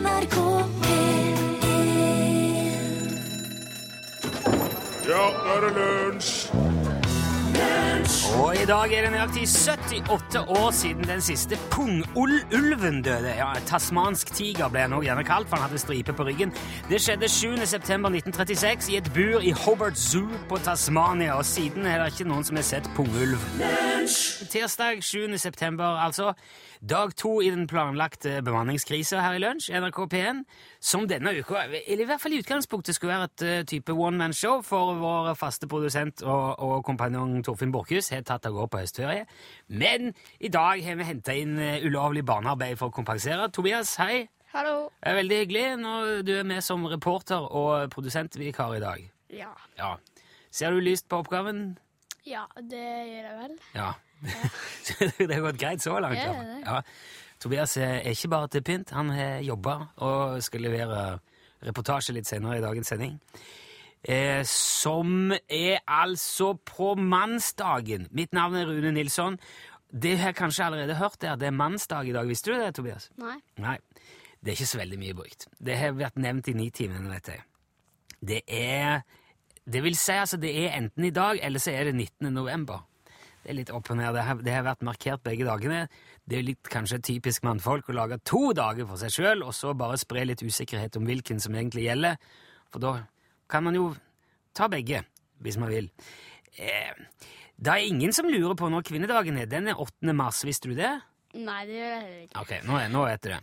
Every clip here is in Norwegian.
NRK P1 Ja, nå er det lunsj! Og i dag er det nøyaktig 78 år siden den siste pungulven døde. Ja, Tasmansk tiger ble han også gjerne kalt, for han hadde stripe på ryggen. Det skjedde 7. september 1936 i et bur i Hobart Zoo på Tasmania, og siden er det ikke noen som har sett pungulv. Tirsdag 7. september, altså. Dag to i den planlagte bemanningskrisa her i lunsj, NRK P1, som denne uka, eller i hvert fall i utgangspunktet, skulle være et eh, type one-man-show for vår faste produsent og, og kompanjong Torfinn Borchhus, har tatt av gårde på høstferie. Men i dag har vi henta inn eh, ulovlig barnearbeid for å kompensere. Tobias, hei. Hallo. Det er veldig hyggelig når du er med som reporter og produsentvikar i dag. Ja. Ja. Ser du lyst på oppgaven? ja, det gjør jeg vel. Ja. det har gått greit så langt. Ja. Ja. Tobias er ikke bare til pynt. Han har jobba og skal levere reportasje litt senere i dagens sending. Eh, som er altså på mannsdagen. Mitt navn er Rune Nilsson. Det har jeg kanskje allerede hørt, det, at det er mannsdag i dag. Visste du det, Tobias? Nei. Nei, det er ikke så veldig mye brukt. Det har vært nevnt i Nitimen, vet jeg. Det er Det vil si, altså, det er enten i dag, eller så er det 19. november. Det er litt opp og ned. Det har, det har vært markert begge dagene. Det er litt kanskje typisk mannfolk å lage to dager for seg sjøl, og så bare spre litt usikkerhet om hvilken som egentlig gjelder. For da kan man jo ta begge, hvis man vil. Eh, det er ingen som lurer på når kvinnedagen er. Den er 8. mars, visste du det? Nei, det gjør jeg ikke. Ok, nå, nå vet du det.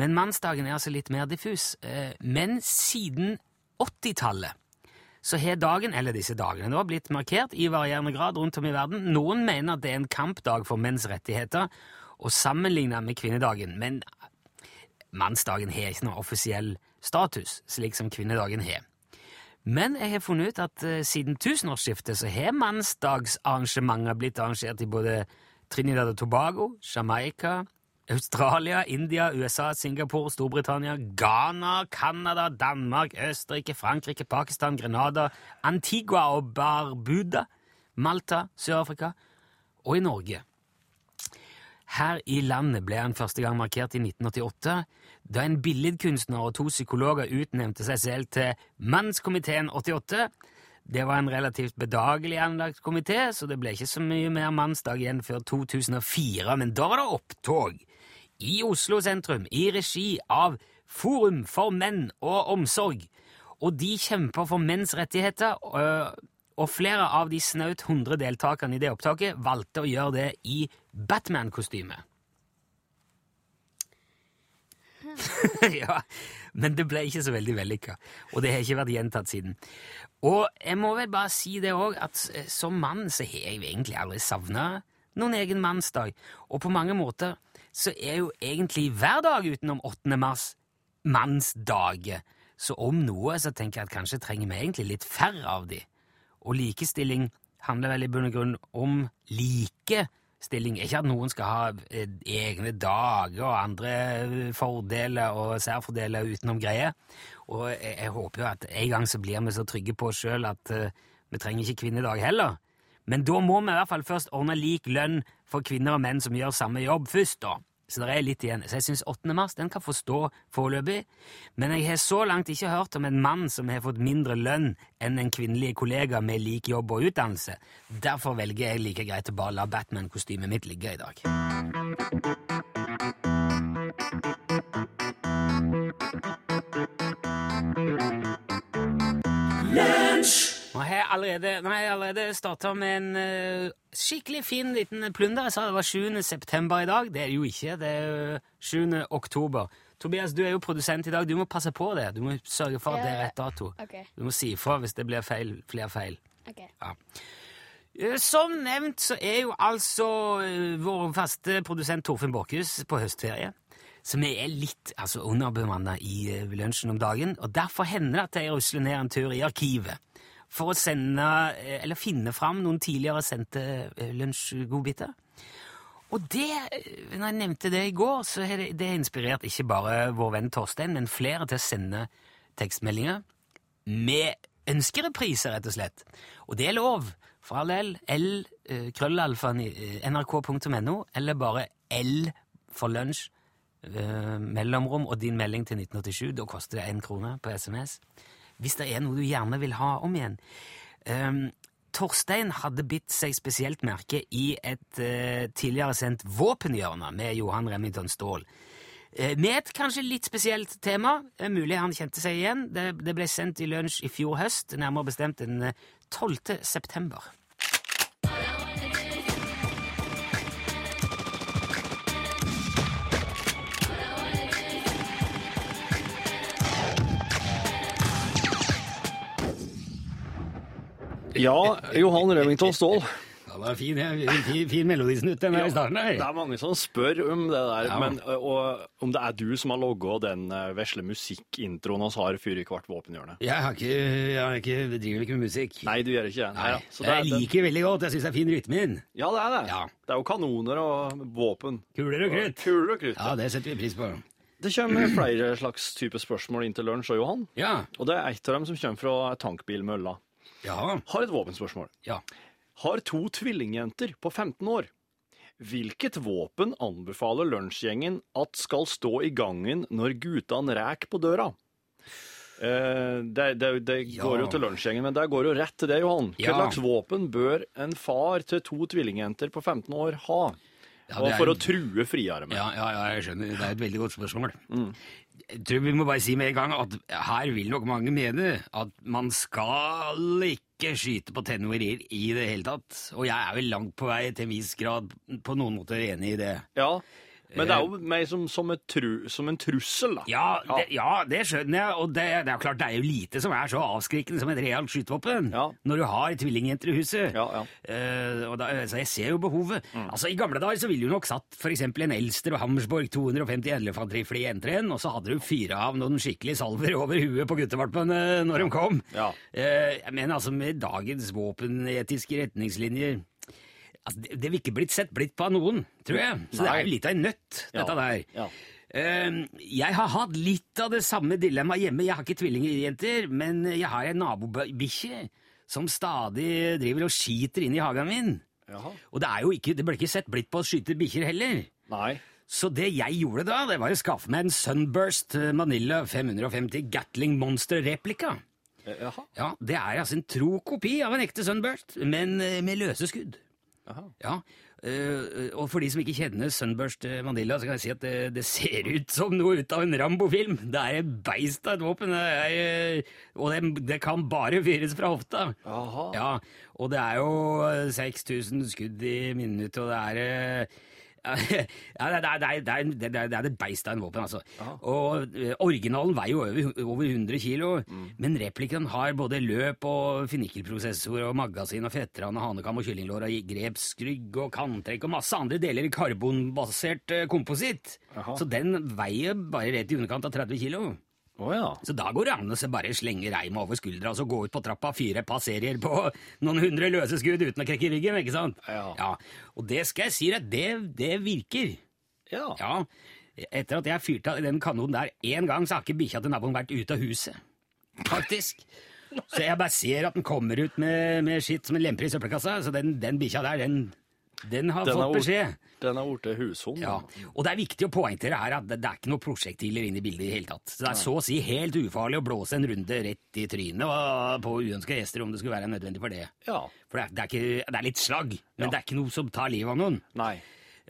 Men mannsdagen er altså litt mer diffus. Eh, Men siden 80-tallet så har dagen, eller disse dagene, da blitt markert i varierende grad rundt om i verden. Noen mener at det er en kampdag for menns rettigheter, og sammenlignet med kvinnedagen. Men mannsdagen har ikke noen offisiell status, slik som kvinnedagen har. Men jeg har funnet ut at uh, siden tusenårsskiftet så har mannsdagsarrangementer blitt arrangert i både Trinidad og Tobago, Jamaica, Australia, India, USA, Singapore, Storbritannia, Ghana, Canada, Danmark, Østerrike, Frankrike, Pakistan, Grenada, Antigua og Barbuda, Malta, Sør-Afrika og i Norge. Her i landet ble han første gang markert i 1988, da en billedkunstner og to psykologer utnevnte seg selv til Mannskomiteen 88. Det var en relativt bedagelig anlagt komité, så det ble ikke så mye mer mannsdag igjen før 2004, men da var det opptog i Oslo sentrum i regi av Forum for menn og omsorg, og de kjemper for menns rettigheter, øh, og flere av de snaut 100 deltakerne i det opptaket valgte å gjøre det i Batman-kostyme. ja, men det ble ikke så veldig vellykka, og det har ikke vært gjentatt siden. Og jeg må vel bare si det òg, at eh, som mann så har jeg egentlig aldri savna noen egen mannsdag, og på mange måter så er jo egentlig hver dag utenom 8. mars mannsdager, så om noe så tenker jeg at kanskje trenger vi egentlig litt færre av de. Og likestilling handler vel i bunn og grunn om likestilling. Ikke at noen skal ha eh, egne dager og andre eh, fordeler og særfordeler utenom greie. Og jeg håper jo at en gang så blir vi så trygge på oss sjøl at eh, vi trenger ikke kvinnedag heller. Men da må vi i hvert fall først ordne lik lønn for kvinner og menn som gjør samme jobb først, da. Så det er litt igjen. Så jeg syns 8. mars den kan få stå foreløpig. Men jeg har så langt ikke hørt om en mann som har fått mindre lønn enn en kvinnelig kollega med lik jobb og utdannelse. Derfor velger jeg like greit å bare la Batman-kostymet mitt ligge i dag. Nå jeg allerede, har jeg allerede starta med en uh, skikkelig fin liten plunder. Jeg sa det var 7. september i dag. Det er det jo ikke. Det er jo 7. oktober. Tobias, du er jo produsent i dag. Du må passe på det. Du må sørge for at det er rett dato. Okay. Du må si ifra hvis det blir feil, flere feil. Okay. Ja. Eh, Som nevnt så er jo altså eh, vår faste produsent Torfinn Borchhus på høstferie. Så vi er litt altså, underbemanna i eh, lunsjen om dagen. Og derfor hender det at jeg rusler ned en tur i arkivet for å sende, eh, eller finne fram noen tidligere sendte eh, lunsjgodbiter. Og det, eh, når jeg nevnte det i går, så har det, det inspirert ikke bare vår venn Torstein, men flere til å sende tekstmeldinger med ønskerepriser, rett og slett. Og det er lov. For all del. L, krøllalfa, nrk.no, eller bare L for lunsj, mellomrom og din melding til 1987. Da koster det én krone på SMS. Hvis det er noe du gjerne vil ha om igjen. Um, Torstein hadde bitt seg spesielt merke i et uh, tidligere sendt Våpenhjørne med Johan Remington Ståhl. Uh, med et kanskje litt spesielt tema. Uh, mulig han kjente seg igjen. Det, det, ble sendt i lunsj i fjor høst, nærmere bestemt den 12. september. Ja, Johan Remington Ståhl. Det var fin, fin, fin melodisnutt den her i starten. her. Det er mange som spør om det der, Ja. men og, om det er du som har logga den vesle musikkintroen vi har før i hvert våpenhjørne. Jeg, har ikke, jeg har ikke, driver ikke med musikk. Nei, du gjør ikke det. Nei, ja. Så det er jeg liker veldig godt. Jeg syns det er fin rytme inn. Ja, det er det. Ja. Det er jo kanoner og våpen. Kuler og krutt. Kuler og krutt. Ja, det setter vi pris på. Det kommer flere slags type spørsmål inn til lunsj og Johan. Ja. Og det er et av dem som kommer fra tankbilmølla. Ja. Har et våpenspørsmål. ja. Har to tvillingjenter på 15 år. Hvilket våpen anbefaler lunsjgjengen at skal stå i gangen når guttene ræk på døra? Eh, det det, det Ja. går jo til lunsjgjengen, men der går jo rett til det, Johan. Hva Ja. slags våpen bør en far til to tvillingjenter på 15 år ha? Ja, og for er- å true friere med? Ja, ja, ja, jeg skjønner. Det er et veldig godt spørsmål. Mm. Jeg tror vi må bare si med en gang at her vil nok mange mene at man skal ikke skyte på tenåringer i det hele tatt. Og jeg er vel langt på vei til en viss grad på noen måter enig i det. Ja, Men det er jo mer som, som, tru, som en trussel, da. Ja, det, ja, det skjønner jeg, og det, det er klart det er jo lite som er så avskrekkende som et realt skytevåpen Ja. når du har tvillingjenter i huset. Ja, ja. Eh, og da, så jeg ser jo behovet. Altså I gamle dager så ville du nok satt eksempel en Elster og Hammersborg 250 elefantrifle i enteren, og så hadde du fyra av noen skikkelige salver over huet på guttevalpene når de kom. Ja. Eh, men altså med dagens våpenetiske retningslinjer altså, det, det vil ikke blitt sett blitt på av noen, tror jeg. Så det er jo litt av en nøtt, dette der. Ja. Uh, jeg har hatt litt av det samme dilemmaet hjemme. Jeg har ikke tvillingjenter, men jeg har en nabobikkje som stadig driver og skiter inn i hagen min. Jaha. Og det, er jo ikke, det ble ikke sett blitt på å skyte bikkjer heller. Nei. Så det jeg gjorde da, det var å skaffe meg en Sunburst eh, Manila 550 Gatling Monster replika. Eh. Ja, Det er altså en tro kopi av en ekte Sunburst, men eh, med løse skudd. Ja, øh, og for de som ikke kjenner Sunburst øh, så kan jeg si at det, det ser ut som noe ut av en Rambo-film. Det er et beist av et våpen, øh, og det, det kan bare fyres fra hofta. Aha. Ja, og det er jo øh, 6000 skudd i minuttet, og det er ja, det er, det, er, det, er, det, er, det er av en våpen, altså. Og øh, Originalen veier jo over, over 100 kilo, men replikken har både løp og finikkelprosessor og magasin og fettran og hanekam og kyllinglår og grepsrygg og kanttrekk og masse andre deler i karbonbasert øh, kompositt. Så den veier bare rett i underkant av 30 kilo. Å ja. Så da går det an å bare slenge reima over skuldra og så gå ut på trappa, fyre et par serier på noen hundre løse skudd uten å krekke ryggen, ikke sant? Ja. Og det skal jeg si deg, det, det virker. Ja. Ja. Etter at jeg fyrte av den kanonen der én gang, så har ikke bikkja til naboen vært ute av huset. Faktisk. Så jeg bare ser at den kommer ut med, med skitt som en lemper i søppelkassa, så den, den bikkja der, den, den har Den fått beskjed. Den er blitt hushund. Ja, og det er viktig å poengtere her at det, det er ikke noe prosjektiler inne i bildet i det hele tatt. Så det er så å si helt ufarlig å blåse en runde rett i trynet på uønska gjester om det skulle være nødvendig for det. Ja. For det er, det er, ikke, det er litt slagg, men Ja. det er ikke noe som tar livet av noen. Nei.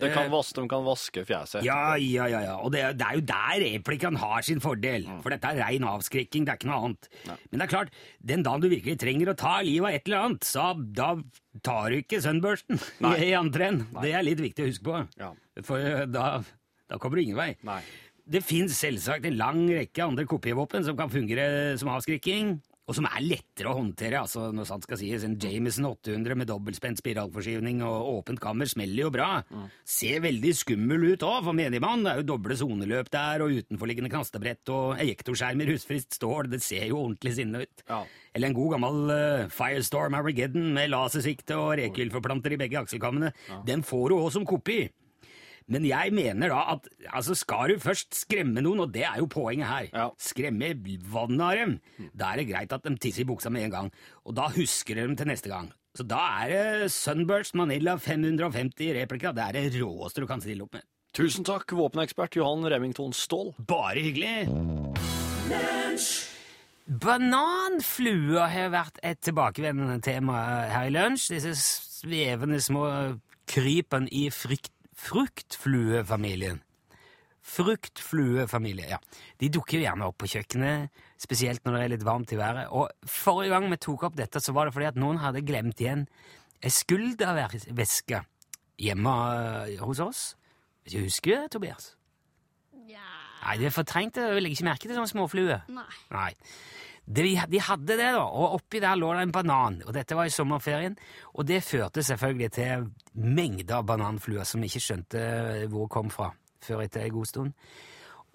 Det kan vaske, de kan vaske fjeset. Eh. Ja, ja, ja, ja. Og det, det er jo der replikken har sin fordel. Mm. For dette er rein avskrekking, det er ikke noe annet. Men det er klart, den dagen du virkelig trenger å ta livet av et eller annet, så da tar du ikke sønnbørsten Nei. i enden. Det er litt viktig å huske på. Ja. For eh, da, da kommer du ingen vei. Nei. Det fins selvsagt en lang rekke andre kopivåpen som kan fungere som avskrekking, og som er lettere å håndtere. altså når sant skal sies, En Jameson 800 med dobbeltspent spiralforskyvning og åpent kammer smeller jo bra. Ser veldig skummel ut òg, for menigmann. Det er jo doble soneløp der, og utenforliggende knastebrett og ejektorskjerm i rustfriskt stål. Det ser jo ordentlig sinne ut. Ja. Eller en god gammel uh, Firestorm Armageddon med lasersikte og rekylforplanter i begge akselkammene. Den får du òg som kopi. Men jeg mener da at altså skal du først skremme noen, og det er jo poenget her, Ja. skremme vannet av dem, da er det greit at de tisser i buksa med en gang. Og da husker de dem til neste gang. Så da er det Sunburst Manila 550 replika. Det er det råeste du kan stille opp med. Tusen takk, våpenekspert Johan Remington Ståhl. Bare hyggelig. Bananfluer har vært et tilbakevendende tema her i lunsj. Disse svevende små krypene i frykt, fruktfluefamilien. Fruktfluefamilie, ja. De dukker jo gjerne opp på kjøkkenet, spesielt når det er litt varmt i været. Og forrige gang vi tok opp dette, så var det fordi at noen hadde glemt igjen ei skulderveske hjemme eh, hos oss. Hvis du husker det, Tobias? Ja Nei, det er fortrengt. Jeg legger ikke merke til sånne småfluer. Nei. Nei. De, de hadde det, da, og oppi der lå det en banan. Og dette var i sommerferien, og det førte selvfølgelig til mengder av bananfluer som ikke skjønte hvor kom fra før etter en god stund.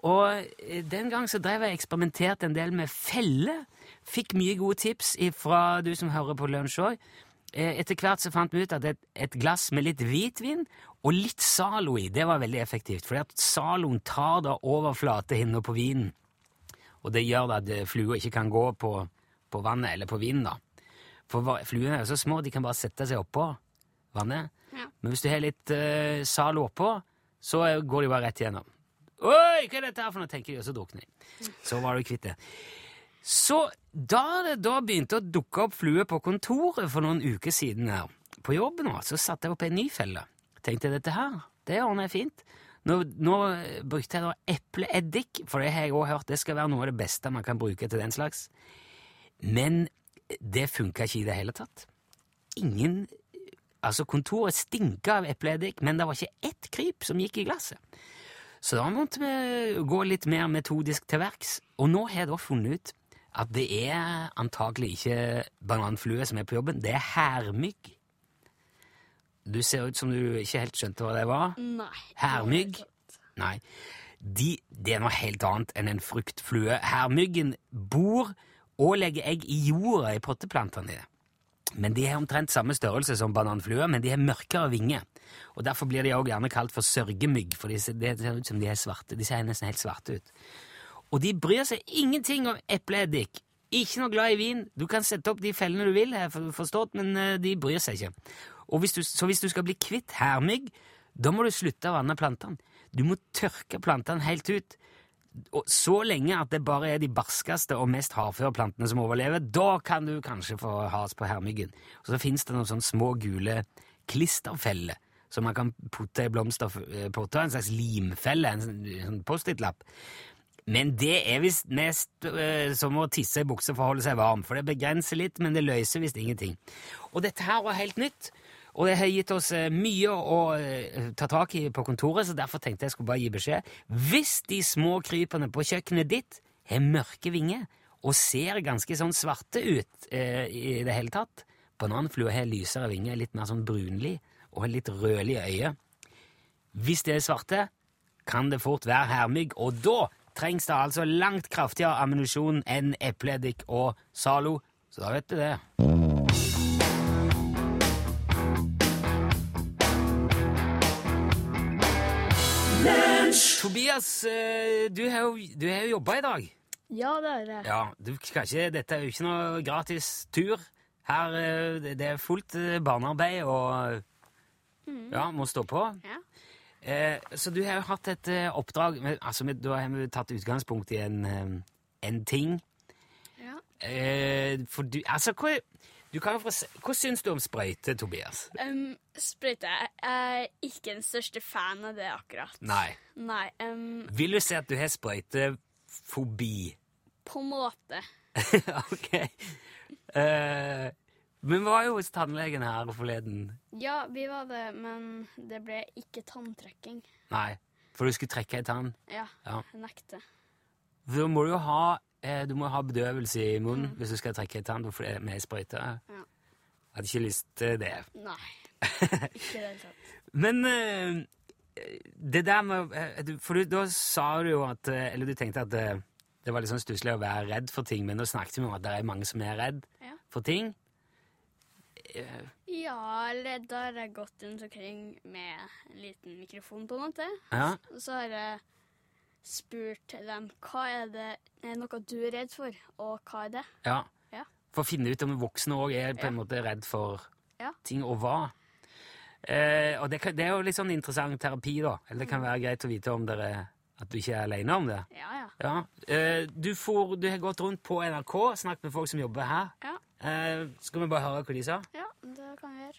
Og eh, den gang så drev jeg eksperimenterte en del med feller. Fikk mye gode tips fra du som hører på lunsj òg. Etter hvert så fant vi ut at et glass med litt hvitvin og litt Zalo i, det var veldig effektivt. fordi at Zaloen tar da overflatehinna på vinen. Og det gjør at eh, fluer ikke kan gå på, på vannet eller på vinden. da. For fluene er jo så små, de kan bare sette seg oppå vannet. Ja. Men hvis du har litt uh, Zalo oppå, så eh, går de bare rett igjennom. Oi, hva er dette her for noe, tenker de, og så drukner de. Så var du kvitt det. Så da det da begynte å dukke opp fluer på kontoret for noen uker siden her, på jobb nå, så satte jeg opp en ny felle. Tenkte dette her, det ordner jeg fint. Nå, nå brukte jeg da epleeddik, for det har jeg også hørt, det skal være noe av det beste man kan bruke til den slags. Men det funka ikke i det hele tatt. Ingen Altså, kontoret stinka av epleeddik, men det var ikke ett kryp som gikk i glasset. Så da måtte vi gå litt mer metodisk til verks, og nå har jeg da funnet ut at det er antagelig ikke bananflue som er på jobben, det er hærmygg. Du ser ut som du ikke helt skjønte hva det var. Nei. Hermygg? Nei. De, det er noe helt annet enn en fruktflue. Hermyggen bor og legger egg i jorda i potteplantene dine. Men de har omtrent samme størrelse som bananfluer, men de har mørkere vinger. Og Derfor blir de også gjerne kalt for sørgemygg, for de ser, det ser ut som de er svarte. De ser nesten helt svarte ut. Og de bryr seg ingenting om epleeddik. Ikke noe glad i vin. Du kan sette opp de fellene du vil, her, forstått, men eh, de bryr seg ikke. Hvis du, så hvis du skal bli kvitt hermygg, da må du slutte å vanne plantene. Du må tørke plantene helt ut. Og så lenge at det bare er de barskeste og mest hardføre plantene som overlever, da kan du kanskje få has på hermyggen. Og så fins det noen sånne små gule klisterfeller som man kan putte i blomsterpotter, en slags limfelle, en sånn- sånn Post-It-lapp. Men det er visst mest øh, som å tisse i bukse for å holde seg varm, for det begrenser litt, men det løser visst ingenting. Og dette her var helt nytt, og det har gitt oss eh, mye å eh, ta tak i på kontoret, så derfor tenkte jeg skulle bare gi beskjed. Hvis de små krypene på kjøkkenet ditt har mørke vinger og ser ganske sånn svarte ut eh, i det hele tatt Bananflua har lysere vinger, litt mer sånn brunlig, og litt rødlig øye. Hvis det er svarte, kan det fort være hermygg, og da trengs det altså langt kraftigere ammunisjon enn epleeddik og Zalo, så da vet du det. Tobias, eh, du har jo, du har jo jobba i dag. Ja, det er det. Ja, du skal ikke, Dette er jo ikke noe gratis tur. Her eh, det- er fullt eh, barnearbeid og Ja, må stå på. Ja. Eh, så du har jo hatt et oppdrag med, altså, med, Da har vi tatt utgangspunkt i en, en ting. ja. Eh, for du Altså, hva, du kan jo hva syns du om sprøyte, Tobias? Um, sprøyte Jeg er ikke den største fan av det akkurat. Nei. Nei, um, Vil du si at du har sprøytefobi? på en måte. ok. Uh, men vi var jo hos tannlegen her forleden. Ja, vi var det, men det ble ikke tanntrekking. Nei, for du skulle trekke ei tann. Ja, Ja. Nekte. Da må du jo ha, eh, du må ha bedøvelse i munnen hvis du skal trekke en tann det med sprøyte. Ja. Hadde ikke lyst til det. Nei. Ikke i det hele tatt. Men eh, det der med eh, For du, da sa du jo at eh, Eller du tenkte at eh, det var litt sånn stusslig å være redd for ting, men nå snakket vi om at det er mange som er redd Ja. for ting. Ja, eller da har jeg gått rundt omkring med en liten mikrofon, på en måte. Ja. Og så har jeg spurt dem hva er det er noe du er redd for, og hva er det? ja. Ja. For å finne ut om voksne òg er på en Ja. måte redd for Ja. ting, og hva. Eh, og det, kan, det er jo litt sånn interessant terapi, da. Eller det kan være greit å vite om dere, at du ikke er alene om det. Ja, ja. Ja. Eh, du, får, du har gått rundt på NRK, snakket med folk som jobber her. Ja, Eh, skal vi bare høre hva de sa? ja det kan vi gjøre.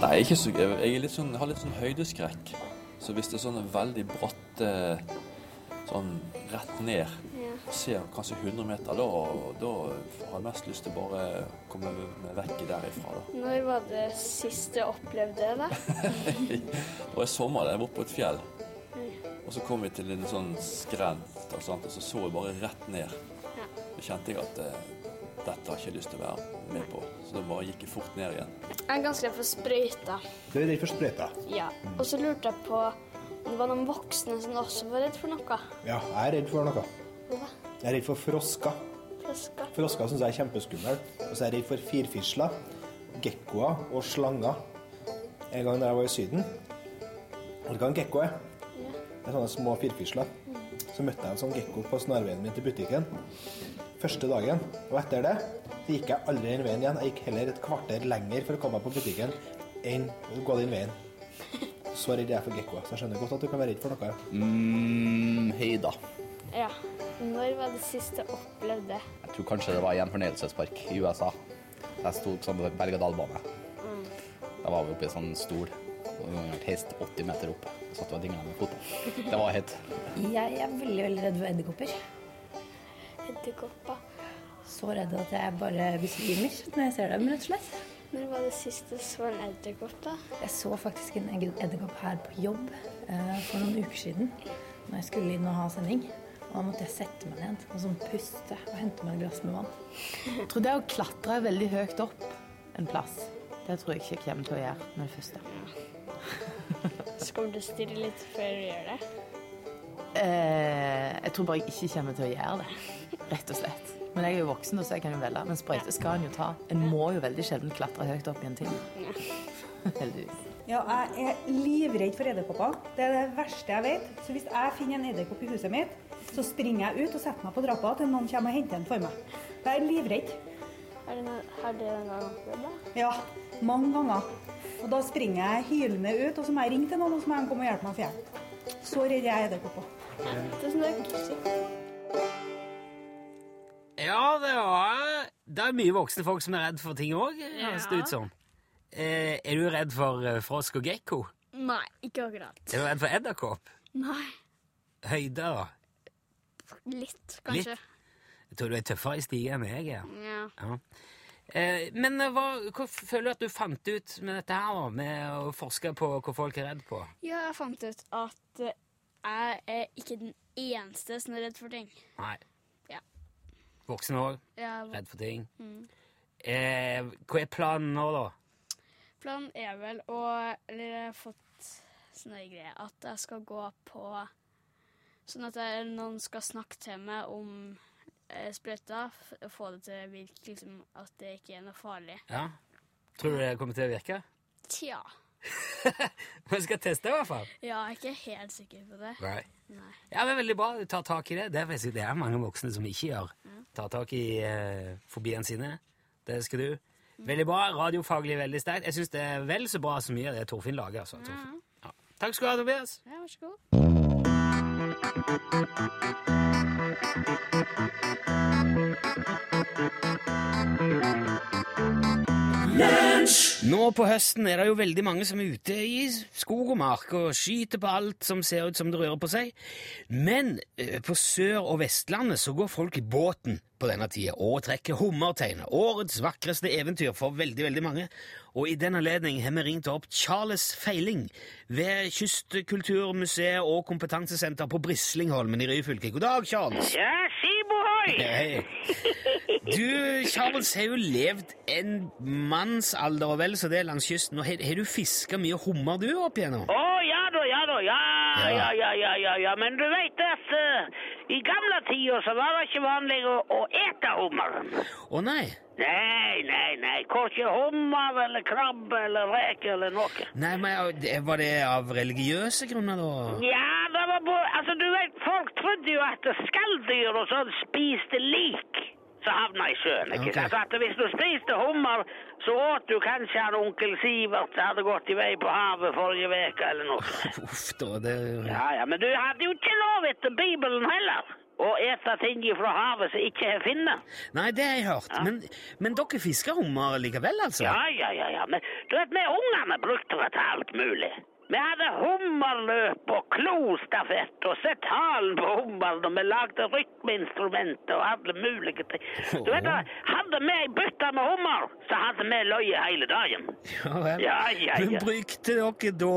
Nei, jeg, er ikke så, jeg, er litt sånn, jeg har litt sånn høydeskrekk. Så hvis det er sånn veldig bratt eh, sånn rett ned, Ja. ser kanskje 100 meter, da, da har jeg mest lyst til bare å komme meg vekk derifra. da. Når var det sist du opplevde det? Det var i sommer, jeg var oppe på et fjell. Og så kom vi til en sånn skrent, og, sånt, og så så jeg bare rett ned. Ja. Da kjente jeg at eh, dette har jeg ikke lyst til å være med på. Så da bare gikk jeg fort ned igjen. Jeg er ganske redd for sprøyter. Du er redd for sprøyter? Ja. Og så lurte jeg på det var noen voksne som også var redd for noe. Ja, jeg er redd for noe. Hva? Jeg er redd for frosker. Frosker. Frosker syns jeg er kjempeskummelt. Og så er jeg redd for firfisler, gekkoer og slanger. En gang da jeg var i Syden Vet du hva en gekko er? Det er sånne små firfisler. Så møtte jeg en sånn gekko på snarveien min til butikken første dagen. Og etter det så gikk jeg aldri den veien igjen. Jeg gikk heller et kvarter lenger for å komme meg på butikken enn å gå den veien. Så redd er for gekkoer. Så jeg skjønner godt at du kan være redd for noe. Mm, hei da. Ja. Når var det sist du opplevde det? Jeg tror kanskje det var i en fornøyelsespark i USA. Jeg sto sånn berg-og-dal-bane. Da var vi oppe i en sånn stol. Og vi hadde heist 80 meter opp. Og satt og dingla med fotene. Det var høyt. Jeg er veldig veldig redd for edderkopper. Edderkopper. Så redd at jeg bare besvimer når jeg ser dem, rett og slett. Når var det sist du så en edderkopp, da? Jeg så faktisk en edderkopp her på jobb eh, for noen uker siden. Når jeg skulle inn og ha sending. Og da måtte jeg sette meg ned og sånn puste og hente meg et glass med vann. Jeg tror det å klatre veldig høyt opp en plass, det tror jeg ikke jeg kommer til å gjøre med det første. Så kommer du til å stirre litt før du gjør det? Eh, jeg tror bare jeg ikke kommer til å gjøre det, rett og slett. Men jeg er jo voksen, så jeg kan jo velge. Men sprøyte skal en jo ta. En må jo veldig sjelden klatre høyt opp i en ting. Heldigvis. Ja, jeg er livredd for edderkopper. Det er det verste jeg vet. Så hvis jeg finner en edderkopp i huset mitt, så springer jeg ut og setter meg på trappa til noen kommer og henter den for meg. Jeg er livredd. Har det, noe, har det en gang opplevd det? Ja, mange ganger. Og da springer jeg hylende ut, og så må jeg ringe til noen, og så må de komme og hjelpe meg å fjerne. Så redd jeg er edderkopper. Tusen takk. Ja, det var Det er mye voksne folk som er redd for ting òg, høres det ut som. Eh, er du redd for eh, frosk og gekko? Nei, ikke akkurat. Er du redd for edderkopp? Nei. Høyder? da? Litt, kanskje. Jeg tror du er tøffere i stige enn jeg er. Ja. Ja. Eh, men eh, hva, hva føler du at du fant ut med dette her, da? Med å forske på hva folk er redd på? ja, jeg fant ut at eh, jeg er ikke den eneste som er redd for ting. Nei. Ja. Voksne òg, Jeg, redd for ting. Mm. Eh, hva er planen nå, da? planen er vel å Eller jeg har fått sånne greier at jeg skal gå på Sånn at jeg, noen skal snakke til meg om eh, sprøyta, og Få det til å virke liksom, at det ikke er noe farlig. Ja? Tror du det kommer til å virke? Tja. Men skal teste, i hvert fall. Ja, jeg er ikke helt sikker på det. Nei. Nei. Ja, men Veldig bra. Du tar tak i det. Det er, det er mange voksne som ikke gjør. Tar tak i eh, fobiene sine. Det skal du. Veldig bra. Radiofaglig veldig sterkt. Jeg syns det er vel så bra så mye av det Torfinn lager. Altså. Torfinn. Ja. Takk skal du ha, Tobias. Ja, vær så god. Nå på høsten er det jo veldig mange som er ute i skog og mark og skyter på alt som ser ut som det rører på seg. Men eh, på Sør- og Vestlandet så går folk i båten på denne tida og trekker hummerteiner. Årets vakreste eventyr for veldig, veldig mange. Og i den anledning har vi ringt opp Charles Feiling ved Kystkulturmuseet og Kompetansesenter på Brislingholmen i Ryfylke. God dag, Charles. Ja! Hei. Du, Charles, har jo levd en mannsalder og vel så det langs kysten. og Har, har du fiska mye hummer du opp igjennom? Å, ja da, ja da, ja, Ja. ja, ja, ja, ja. Men du vet at eh, i gamle tider så var det ikke vanlig å, å ete hummeren. Å nei. Nei, nei, nei, korkje hummer eller krabbe eller reke eller noe. Nei, men Var det av religiøse grunner, da? Ja, det var både, altså du vet, folk trodde jo at skalldyr og sånn spiste lik. Så havna i sjøen. ikke okay. sant? At hvis du spiste hummer, så åt du kanskje han onkel Sivert som hadde gått i vei på havet forrige uke eller noe. Uff da, det Ja, ja, men du hadde jo ikke lov etter Bibelen heller. Å ete ting fra havet som ikke er finne. Nei, det har jeg hørt. Men, men dere fisker hummer likevel, altså? Ja, ja, ja, ja. Men du vet, vi ungene brukte det til alt mulig. Vi hadde hummerløp og klostafett og sett halen på hummeren, og vi lagde rytmeinstrumenter og alle mulige ting. Du vet, hadde vi ei bøtte med hummer, så hadde vi løye hele dagen. Ja vel. Ja, ja, Men brukte dere da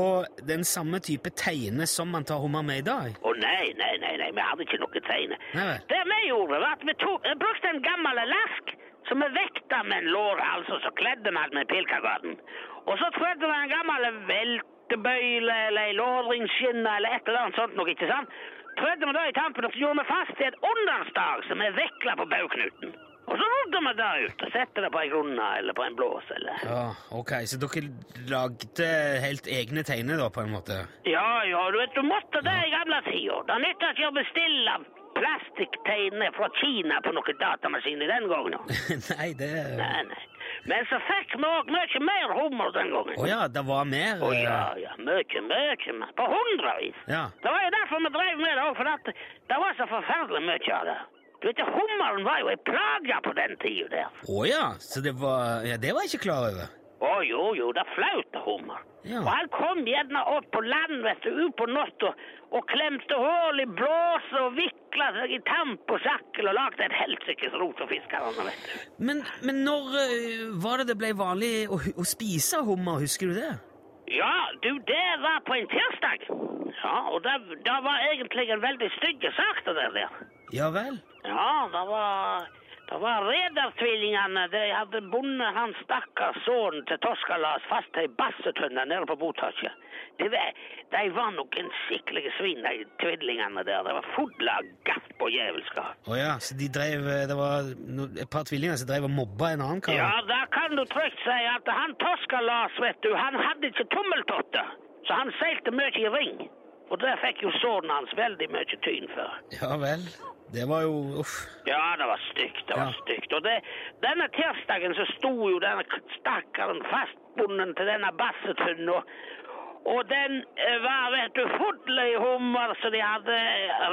den samme type teine som man tar hummer med i dag? Å nei, nei, nei, nei, vi hadde ikke noe tegne. Nei. Det vi gjorde, var at vi tok, brukte en gammel lask som vi vekta med en lår, og så kledde vi den med pilkagarden. Og så trødde vi en gammel veltebøyle eller ei lårringsskinne eller et eller annet sånt noe, ikke sant? Trødde vi det i tampen, og så gjorde vi fast i et understag som er vekla på bauknuten. Og så rodde vi det ut og sette det på ei grunne eller på en blås eller Ja, ok, Så dere lagde helt egne teiner, da, på en måte? Ja, ja, du vet, du måtte det i gamle tider. Det nytta ikke å bestille plastikkteiner fra Kina på noen datamaskiner den gangen. nei, det Nei, nei. Men så fikk vi òg mye mer hummer den gangen. Å ja, det var mer? Å oh, ja, ja, mye, mye mer. På hundrevis. ja. Det var jo derfor vi drev med det òg, for at det var så forferdelig mye av det. Du vet, Hummeren var jo ei plage på den tida der. Å ja, så det var Ja, det var jeg ikke klar over. Å jo, jo, det flaut hummer. Ja. Og han kom gjerne opp på land, vet du, ut på natta og klemte hull i blåsa og vikla seg i tamp og sakkel og lagde et helsikes rot for fiskerne, vet du. Men, men når eh, var det det ble vanlig å, å spise hummer, husker du det? Ja, du, det var på en tirsdag. Ja, og det, det var egentlig en veldig stygg sak, det der. Ja vel? Ja, det var, det var redertvillingene. De hadde bundet han stakkars sønnen til Toskalas fast til ei bassetønne nede på botaket. De, var- de var noen skikkelige svin, de tvillingene der. Det var fulle av gaff og djevelskap. Å ja, så de drev eh, Det var et par tvillinger som drev og mobba en annen kar? Ja, da kan du trygt si at han Toskalas, vet du, han hadde ikke tommeltotter. Så han seilte mye i ring. Og det fikk jo sønnen hans veldig mye tyn for. Ja vel. Det var jo Uff. Ja, det var stygt. Det var Ja. stygt. Og det, denne tirsdagen så sto jo denne stakkaren fastbunden til denne bassetunnen. Og, den eh, var, vet du, full i hummer, så de hadde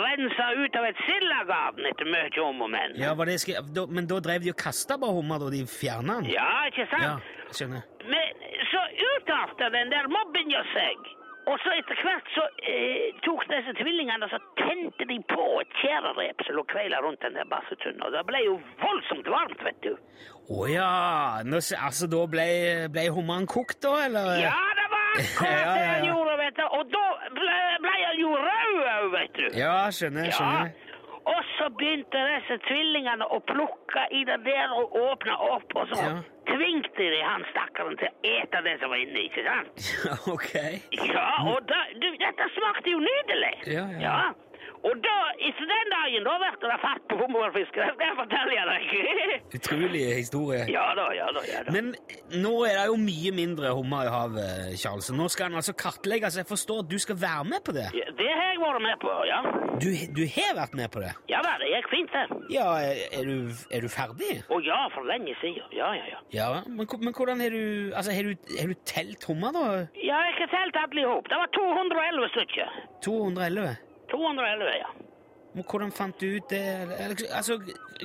rensa ut av et sildegarn etter mye om og men. Ja, var det skri... da, Men da drev de og kasta på hummer da de fjerna den? Ja, ikke sant? Ja, skjønner. Men så utarta den der mobbinga seg. Og så etter hvert så eh, tok disse tvillingene og så tente de på et tjærerep som lå kveila rundt den der bassetunnen. Og det ble jo voldsomt varmt, vet du. Å ja! Nå, altså, da ble, ble hummeren kokt, da, eller? Ja, det var akkurat Ja, ja, det han gjorde, vet du. Og da ble, ble han jo rød òg, vet du. Ja, skjønner, skjønner. Og så begynte disse tvillingene å plukke i det der og åpne opp, og så Ja. tvingte de han stakkaren til å ete det som var inni, ikke sant? Ja, ok. Ja, og da, du, dette smakte jo nydelig. Ja, ja. Og da, etter den dagen, da ble det fatt på hummerfiske. Det skal jeg fortelle deg. Utrolig historie. ja da, ja da, ja da. Men nå er det jo mye mindre hummer i havet, Charles. Nå skal den altså kartlegges. Jeg forstår at du skal være med på det? Ja, det har jeg vært med på, ja. Du, du har vært med på det? Ja da, det gikk fint, det. Ja, er, er, du, er du ferdig? Å ja, for lenge siden. Ja, ja, ja. Ja, men, men hvordan har du Altså, har du, har du telt hummer, da? Ja, jeg har telt alle i hop. Det var 211 stykker. 211? 211, ja. Men hvordan fant du ut det? Altså,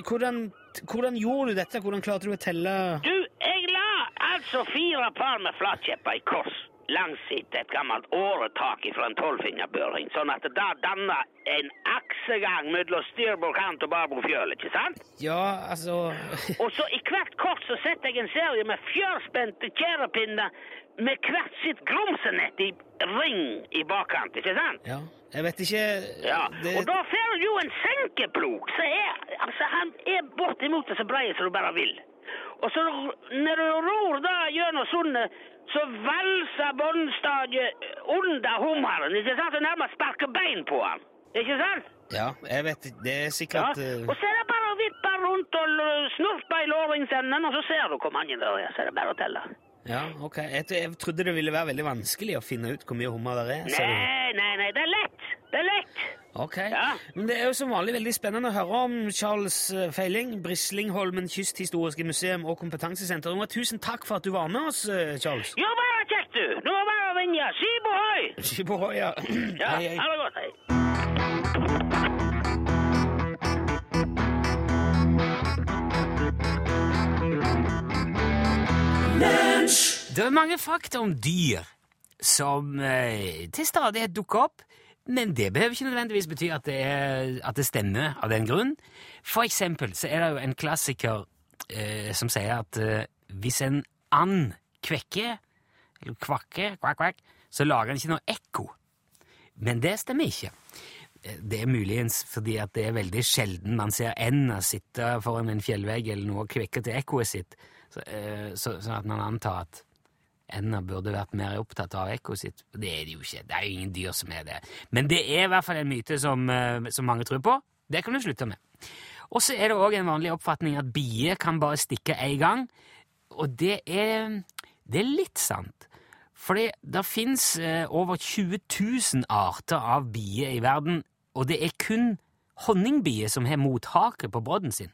hvordan, hvordan gjorde du dette? Hvordan klarte du å telle Du, jeg la altså fire par med flatkjepper i kors langs et et gammelt åretak fra en tolvfingerbøring, sånn at det da danna en aksegang mellom styrbord kant og barbord fjøl, ikke sant? Ja, altså Og så i hvert kors så setter jeg en serie med fjørspente tjærepinner med hvert sitt grumsenett i ring i bakkant, ikke sant? Ja, jeg vet ikke Ja, det, og da får du jo en senkeplog, så er, altså han er bortimot så brei som du bare vil. Og så når du ror da gjennom sundet, så valser båndstadiet under hummeren, ikke sant? Og nærmest sparker bein på han, ikke sant? Ja, jeg vet Det er sikkert ja. og så er det bare å vippe rundt og snurpe i lårringsenden, og så ser du hvor mange det er, så er det bare å telle. Ja, ok. Jeg, jeg trodde det ville være veldig vanskelig å finne ut hvor mye hummer det er. så- Nei, nei, nei, det er lett, det er lett. Ok. Ja. Men det er jo som vanlig veldig spennende å høre om Charles eh, Feiling, Brislingholmen kysthistoriske museum og kompetansesenter. Og tusen takk for at du var med oss, eh, Charles. Jo, bare kjekt, du. Nå er bare å vinne. Skip ohoi! Skip ohoi, ja. Ja, Hei, hei. ha det godt. Hei. Det er mange fakta om dyr som eh, til stadighet dukker opp, men det behøver ikke nødvendigvis bety at det, er, at det stemmer av den grunn. For eksempel så er det jo en klassiker eh, som sier at eh, hvis en and kvekker, eller kvakker, kvakk, kvakk, så lager den ikke noe ekko. Men det stemmer ikke. Eh, Det er muligens fordi at det er veldig sjelden man ser enda sitte foran en fjellvegg eller noe og kvekke til ekkoet sitt, så, eh, så, sånn at man antar at ender burde vært mer opptatt av ekkoet sitt. Det er de jo ikke. Det er jo ingen dyr som er det. Men det er i hvert fall en myte som, eh, som mange tror på. Det kan du slutte med. Og så er det òg en vanlig oppfatning at bier kan bare stikke én gang, og det er, det er litt sant. Fordi det fins eh, over 20 000 arter av bier i verden, og det er kun honningbier som har mothake på brodden sin.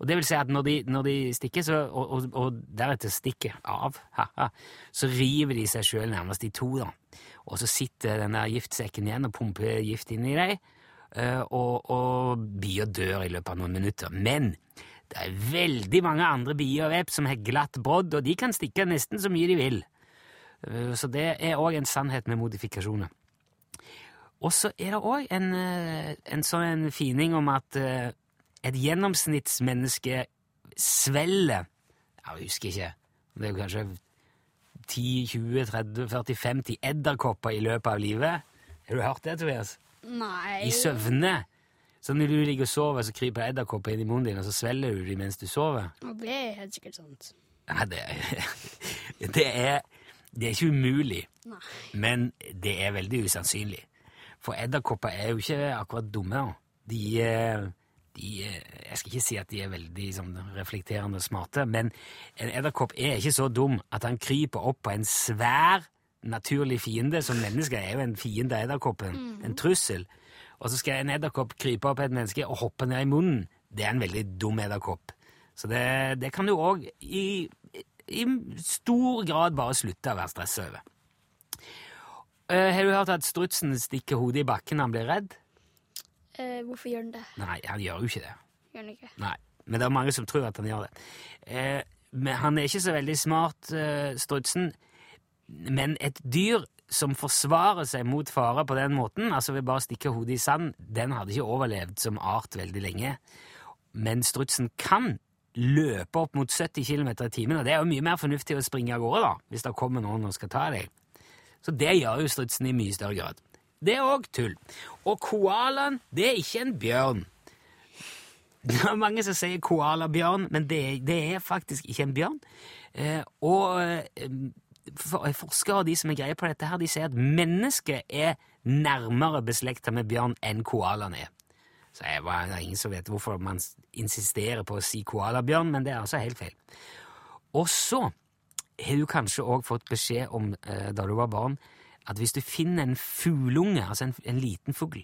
Og det vil si at når de, når de stikker, så, og, og, og deretter stikker av, haha, så river de seg sjøl nærmest i to, da. Og så sitter den der giftsekken igjen og pumper gift inn i deg, eh, og, og bier dør i løpet av noen minutter. Men det er veldig mange andre bier og vepp som har glatt brodd, og de kan stikke nesten så mye de vil. Eh, Så det er òg en sannhet med modifikasjoner. Og så er det òg en, eh, en sånn en fining om at eh, et gjennomsnittsmenneske svelger Jeg husker ikke. Det er jo kanskje 10, 20, 30, 40, 50 edderkopper i løpet av livet. Har du hørt det, Tobias? Nei. I søvne. Så når du ligger og sover, så kryper edderkopper inn i munnen din, og så svelger du dem mens du sover. Og det er helt sikkert sant. Nei, det, det, er, det er ikke umulig, Nei. men det er veldig usannsynlig. For edderkopper er jo ikke akkurat dumme. De, eh, de eh, Jeg skal ikke si at de er veldig sånn, reflekterende og smarte, men en edderkopp er ikke så dum at han kryper opp på en svær naturlig fiende, som mennesker er jo en fiende av edderkoppen. En trussel. Og så skal en edderkopp krype opp et menneske og hoppe ned i munnen. Det er en veldig dum edderkopp. Så det, det kan du òg i, i stor grad bare slutte å være stressa over. Eh, har du hørt at strutsen stikker hodet i bakken når han blir redd? Eh, hvorfor gjør den det? Nei, han gjør jo ikke det. Gjør den ikke? Nei, Men det er mange som tror at han gjør det. Eh, men han er ikke så veldig smart, eh, strutsen. Men et dyr som forsvarer seg mot fare på den måten, altså ved bare å stikke hodet i sand, den hadde ikke overlevd som art veldig lenge. Men strutsen kan løpe opp mot 70 km i timen, og det er jo mye mer fornuftig å springe av gårde, da, hvis det kommer noen og skal ta deg. Så det gjør jo strutsen i mye større grad. Det er òg tull. Og koalaen, det er ikke en bjørn. Det er mange som sier koalabjørn, men det, det er faktisk ikke en bjørn. Eh, og eh, forskere og de som er greie på dette, her, de sier at mennesket er nærmere beslekta med bjørn enn koalaen er. Så jeg, var- det er ingen som vet hvorfor man insisterer på å si koalabjørn, men det er altså helt feil. Og så har du kanskje òg fått beskjed om, eh, da du var barn, at hvis du finner en fuglunge, altså en, en liten fugl,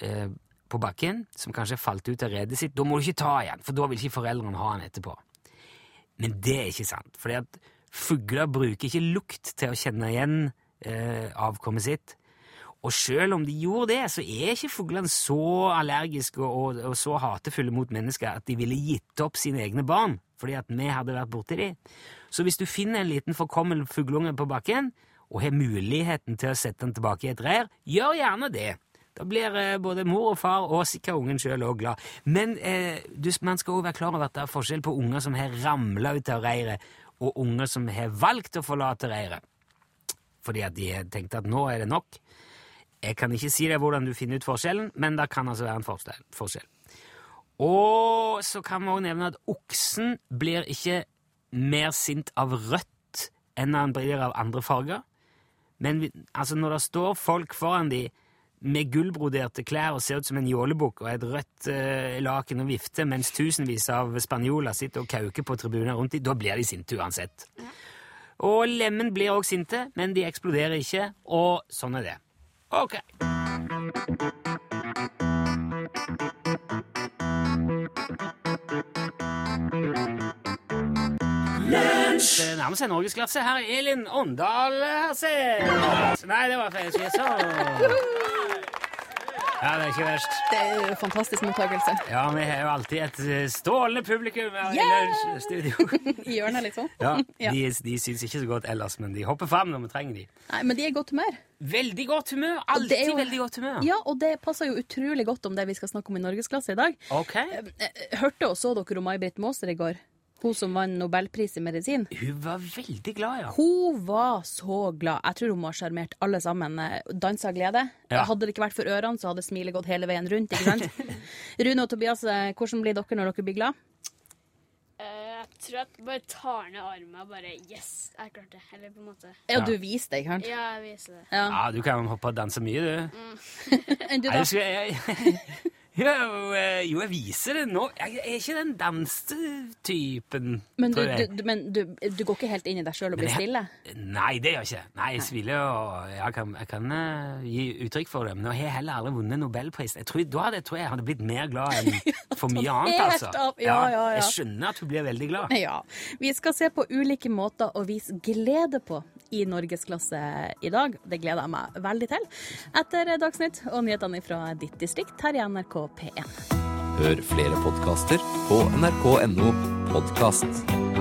eh, på bakken, som kanskje falt ut av redet sitt, da må du ikke ta igjen, for da vil ikke foreldrene ha den etterpå. Men det er ikke sant, for fugler bruker ikke lukt til å kjenne igjen eh, avkommet sitt. Og selv om de gjorde det, så er ikke fuglene så allergiske og, og så hatefulle mot mennesker at de ville gitt opp sine egne barn, fordi at vi hadde vært borti dem. Så hvis du finner en liten forkommen fugleunge på bakken, og har muligheten til å sette den tilbake i et reir, gjør gjerne det. Da blir eh, både mor og far og sikkert ungen sjøl òg glad. Men eh, du, man skal òg være klar over at det er forskjell på unger som har ramla ut av reiret, og unger som har valgt å forlate reiret. Fordi at de har tenkt at nå er det nok. Jeg kan ikke si deg hvordan du finner ut forskjellen, men det kan altså være en forskjell. Og så kan vi også nevne at oksen blir ikke mer sint av rødt enn han blir av andre farger. Men altså, når det står folk foran de med gullbroderte klær og ser ut som en jålebukk og et rødt eh, laken og vifte, mens tusenvis av spanjoler sitter og kauker på tribuner rundt dem, da blir de sinte uansett. Og lemen blir også sinte, men de eksploderer ikke, og sånn er det. Ok. Thank Det nærmer seg norgesklasse. Her er Elin Åndal. Her Nei, det var feil. Jeg så Ja, det er ikke verst. Det er jo fantastisk mottakelse. Ja, vi har jo alltid et stålende publikum her i Yeah! lunsjstudio. I hjørnet, liksom. Ja, Ja. de, de syns ikke så godt ellers, men de hopper fram når vi trenger de. Nei, men de er i godt humør. Veldig godt humør. Alltid jo- veldig godt humør. Ja, og det passer jo utrolig godt om det vi skal snakke om i Norgesklasse i dag. Ok. Eh, Hørte og så dere om May-Britt Maaser i går? Hun som vant nobelpris i medisin. Hun var veldig glad, ja. Hun var så glad. Jeg tror hun må ha sjarmert alle sammen. Eh, Dansa av glede. Ja. Hadde det ikke vært for ørene, så hadde smilet gått hele veien rundt. ikke sant? Rune og Tobias, eh, hvordan blir dere når dere blir glad? Eh, jeg tror jeg bare tar ned armen og bare Yes, jeg klarte det. Eller på en måte. Ja, du viser det, ikke sant? Ja, jeg viser det. Ja. Ja, du kan hoppe og danse mye, du. Mm. du, da? jeg, jeg, jeg, jo, eh, jo, jeg viser det nå. Jeg er ikke den dansetypen, Men, du, tror jeg. du, men du, du går ikke helt inn i deg sjøl og blir stille? Nei, det gjør jeg ikke. Nei, Jeg smiler og jeg kan, jeg kan uh, gi uttrykk for det. Men jeg har heller aldri vunnet nobelpris. Jeg tror, da hadde jeg tror jeg hadde blitt mer glad enn for mye annet. altså. Ja, ja, ja. Jeg skjønner at hun blir veldig glad. Ja. Vi skal se på ulike måter å vise glede på i norgesklasse i dag. Det gleder jeg meg veldig til. Etter Dagsnytt og nyhetene fra ditt distrikt her i NRK P1. Hør flere podkaster på nrk.no podkast.